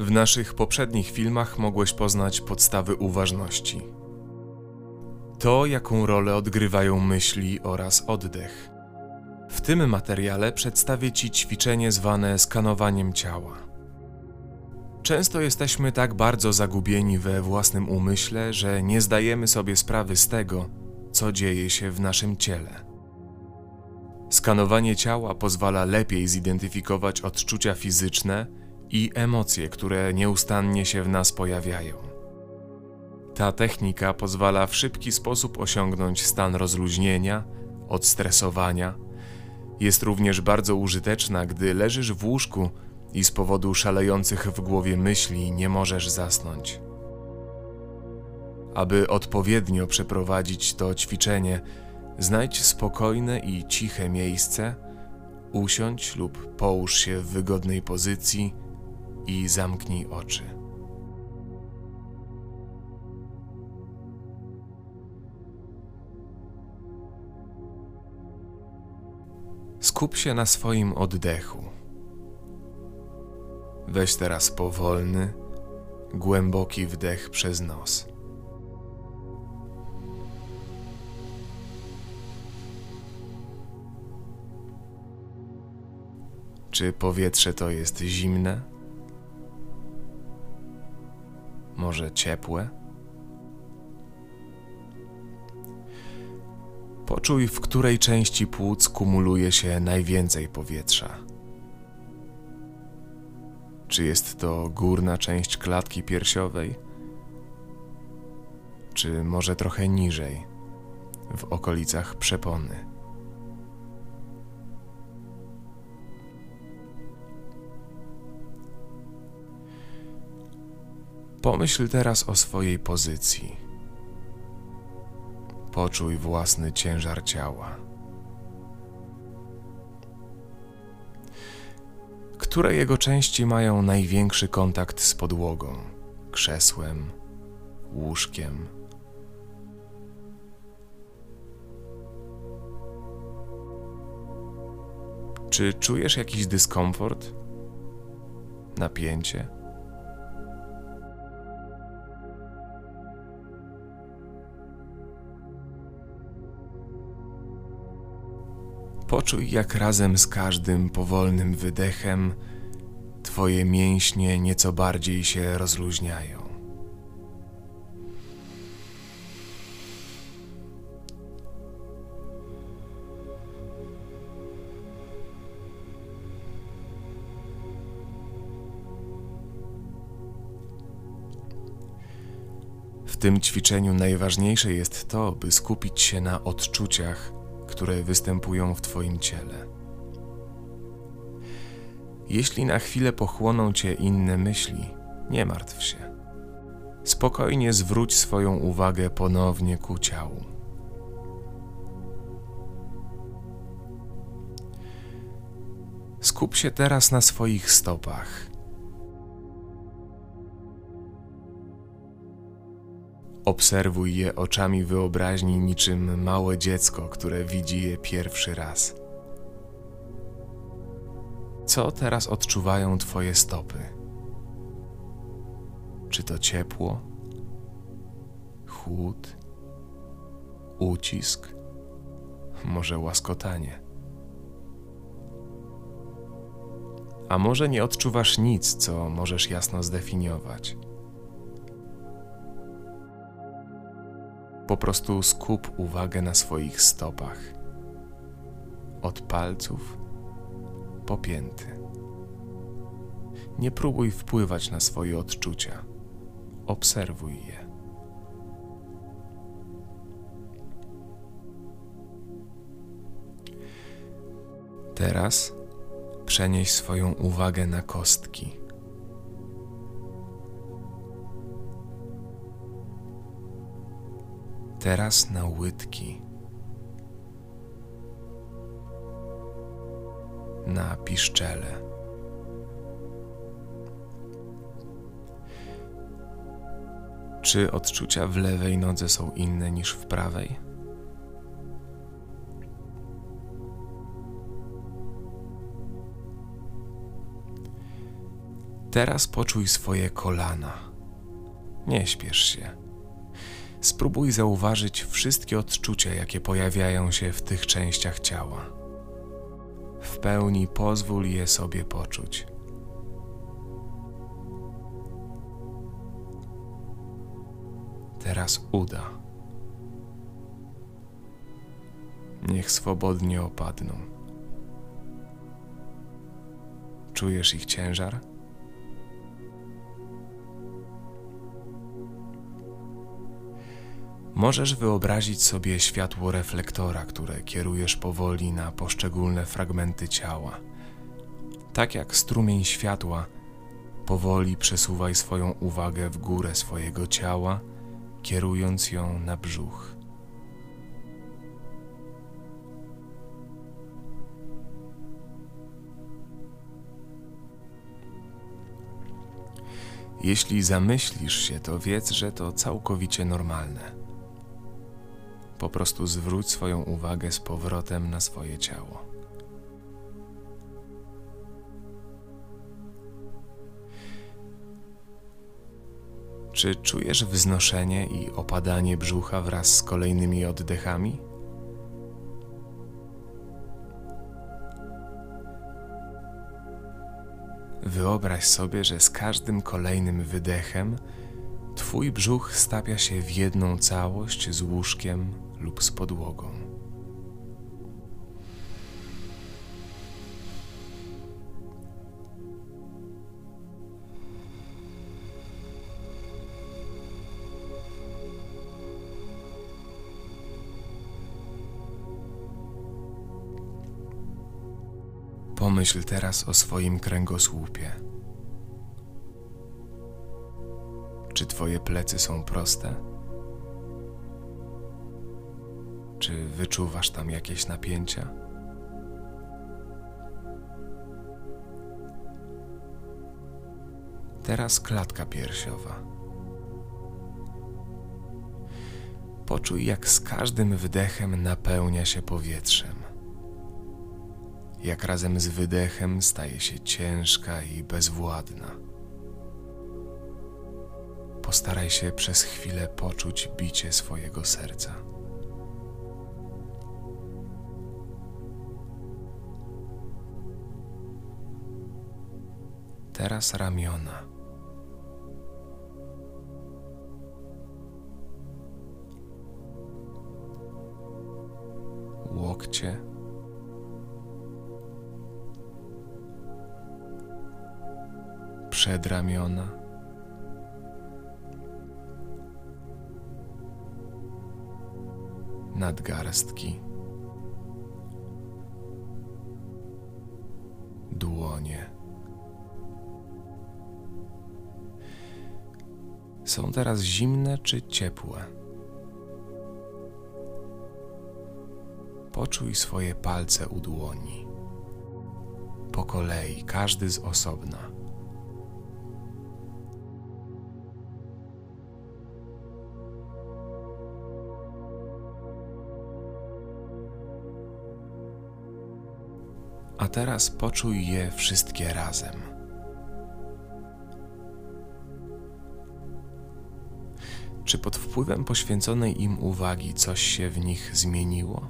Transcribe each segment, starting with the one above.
W naszych poprzednich filmach mogłeś poznać podstawy uważności. To, jaką rolę odgrywają myśli oraz oddech. W tym materiale przedstawię Ci ćwiczenie zwane skanowaniem ciała. Często jesteśmy tak bardzo zagubieni we własnym umyśle, że nie zdajemy sobie sprawy z tego, co dzieje się w naszym ciele. Skanowanie ciała pozwala lepiej zidentyfikować odczucia fizyczne i emocje, które nieustannie się w nas pojawiają. Ta technika pozwala w szybki sposób osiągnąć stan rozluźnienia, odstresowania. Jest również bardzo użyteczna, gdy leżysz w łóżku i z powodu szalejących w głowie myśli nie możesz zasnąć. Aby odpowiednio przeprowadzić to ćwiczenie, znajdź spokojne i ciche miejsce, usiądź lub połóż się w wygodnej pozycji i zamknij oczy. Skup się na swoim oddechu. Weź teraz powolny, głęboki wdech przez nos. Czy powietrze to jest zimne? Może ciepłe? Poczuj, w której części płuc kumuluje się najwięcej powietrza. Czy jest to górna część klatki piersiowej? Czy może trochę niżej, w okolicach przepony? Pomyśl teraz o swojej pozycji. Poczuj własny ciężar ciała. Które jego części mają największy kontakt z podłogą, krzesłem, łóżkiem? Czy czujesz jakiś dyskomfort? Napięcie? Poczuj, jak razem z każdym powolnym wydechem Twoje mięśnie nieco bardziej się rozluźniają. W tym ćwiczeniu najważniejsze jest to, by skupić się na odczuciach, które występują w Twoim ciele. Jeśli na chwilę pochłoną Cię inne myśli, nie martw się. Spokojnie zwróć swoją uwagę ponownie ku ciału. Skup się teraz na swoich stopach. Obserwuj je oczami wyobraźni niczym małe dziecko, które widzi je pierwszy raz. Co teraz odczuwają Twoje stopy? Czy to ciepło, chłód, ucisk, może łaskotanie? A może nie odczuwasz nic, co możesz jasno zdefiniować? Po prostu skup uwagę na swoich stopach. Od palców po pięty. Nie próbuj wpływać na swoje odczucia. Obserwuj je. Teraz przenieś swoją uwagę na kostki. Teraz na łydki. Na piszczele. Czy odczucia w lewej nodze są inne niż w prawej? Teraz poczuj swoje kolana. Nie śpiesz się. Spróbuj zauważyć wszystkie odczucia, jakie pojawiają się w tych częściach ciała. W pełni pozwól je sobie poczuć. Teraz uda. Niech swobodnie opadną. Czujesz ich ciężar? Możesz wyobrazić sobie światło reflektora, które kierujesz powoli na poszczególne fragmenty ciała. Tak jak strumień światła, powoli przesuwaj swoją uwagę w górę swojego ciała, kierując ją na brzuch. Jeśli zamyślisz się, to wiedz, że to całkowicie normalne. Po prostu zwróć swoją uwagę z powrotem na swoje ciało. Czy czujesz wznoszenie i opadanie brzucha wraz z kolejnymi oddechami? Wyobraź sobie, że z każdym kolejnym wydechem Twój brzuch stapia się w jedną całość z łóżkiem lub z podłogą. Pomyśl teraz o swoim kręgosłupie. Czy Twoje plecy są proste? Czy wyczuwasz tam jakieś napięcia? Teraz klatka piersiowa. Poczuj, jak z każdym wydechem napełnia się powietrzem. Jak razem z wydechem staje się ciężka i bezwładna. Postaraj się przez chwilę poczuć bicie swojego serca. Teraz ramiona. Łokcie. Przedramiona. nadgarstki, dłonie. Są teraz zimne czy ciepłe? Poczuj swoje palce u dłoni. Po kolei, każdy z osobna. a teraz poczuj je wszystkie razem. Wpływem poświęconej im uwagi coś się w nich zmieniło?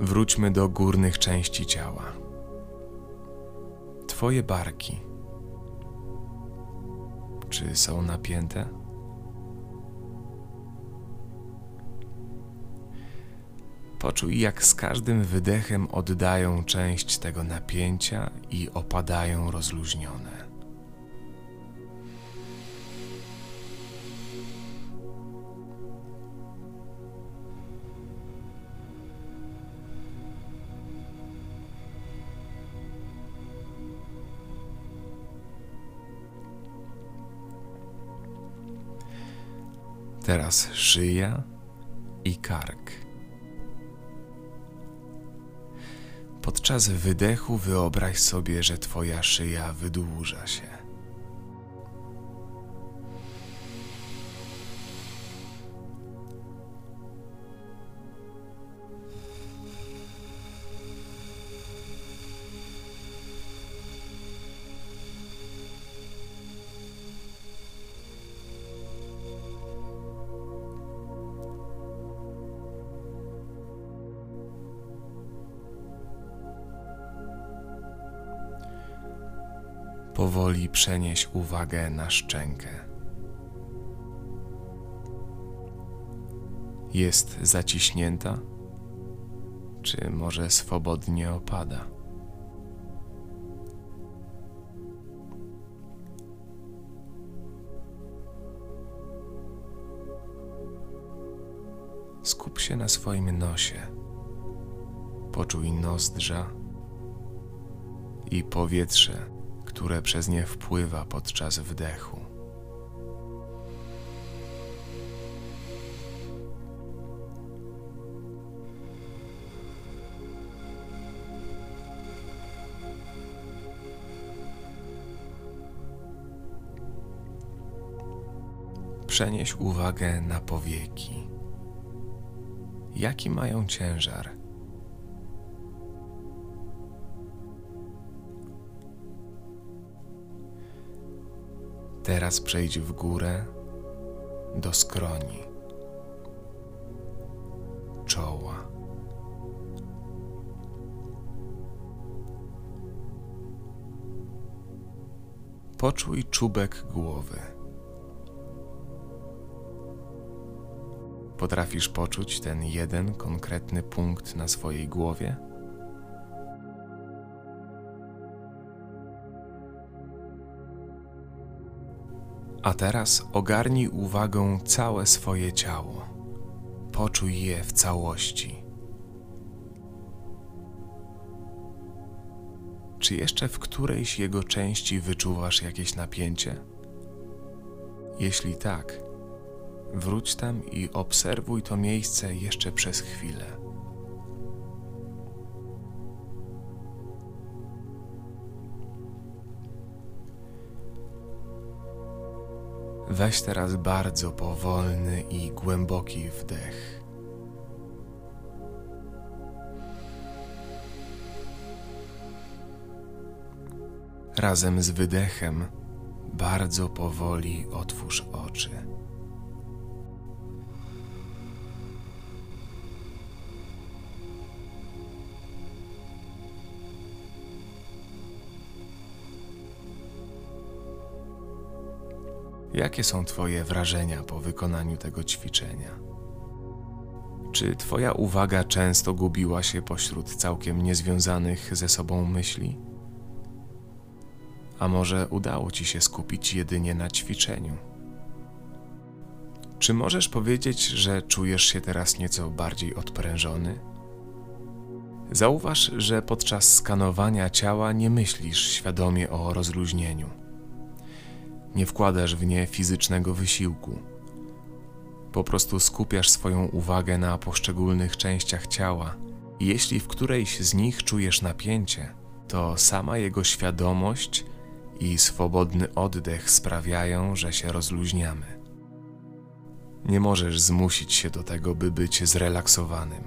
Wróćmy do górnych części ciała. Twoje barki czy są napięte? Poczuj, jak z każdym wydechem oddają część tego napięcia i opadają rozluźnione. Teraz szyja i kark. Podczas wydechu wyobraź sobie, że Twoja szyja wydłuża się. Powoli przenieś uwagę na szczękę. Jest zaciśnięta, czy może swobodnie opada? Skup się na swoim nosie. Poczuj nozdrza i powietrze, które przez nie wpływa podczas wdechu. Przenieś uwagę na powieki. Jaki mają ciężar? Teraz przejdź w górę do skroni, czoła. Poczuj czubek głowy. Potrafisz poczuć ten jeden konkretny punkt na swojej głowie? A teraz ogarnij uwagą całe swoje ciało. Poczuj je w całości. Czy jeszcze w którejś jego części wyczuwasz jakieś napięcie? Jeśli tak, wróć tam i obserwuj to miejsce jeszcze przez chwilę. Weź teraz bardzo powolny i głęboki wdech. Razem z wydechem bardzo powoli otwórz oczy. Jakie są Twoje wrażenia po wykonaniu tego ćwiczenia? Czy Twoja uwaga często gubiła się pośród całkiem niezwiązanych ze sobą myśli? A może udało Ci się skupić jedynie na ćwiczeniu? Czy możesz powiedzieć, że czujesz się teraz nieco bardziej odprężony? Zauważ, że podczas skanowania ciała nie myślisz świadomie o rozluźnieniu nie wkładasz w nie fizycznego wysiłku. Po prostu skupiasz swoją uwagę na poszczególnych częściach ciała i jeśli w którejś z nich czujesz napięcie, to sama jego świadomość i swobodny oddech sprawiają, że się rozluźniamy. Nie możesz zmusić się do tego, by być zrelaksowanym.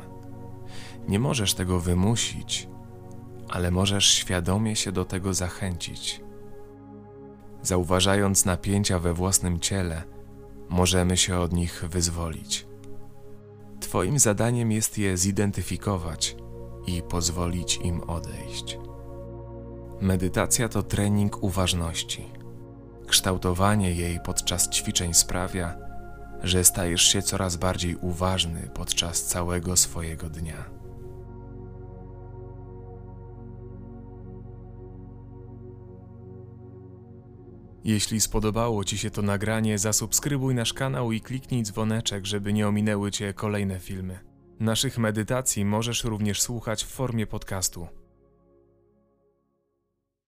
Nie możesz tego wymusić, ale możesz świadomie się do tego zachęcić. Zauważając napięcia we własnym ciele, możemy się od nich wyzwolić. Twoim zadaniem jest je zidentyfikować i pozwolić im odejść. Medytacja to trening uważności. Kształtowanie jej podczas ćwiczeń sprawia, że stajesz się coraz bardziej uważny podczas całego swojego dnia. Jeśli spodobało Ci się to nagranie, zasubskrybuj nasz kanał i kliknij dzwoneczek, żeby nie ominęły Cię kolejne filmy. Naszych medytacji możesz również słuchać w formie podcastu.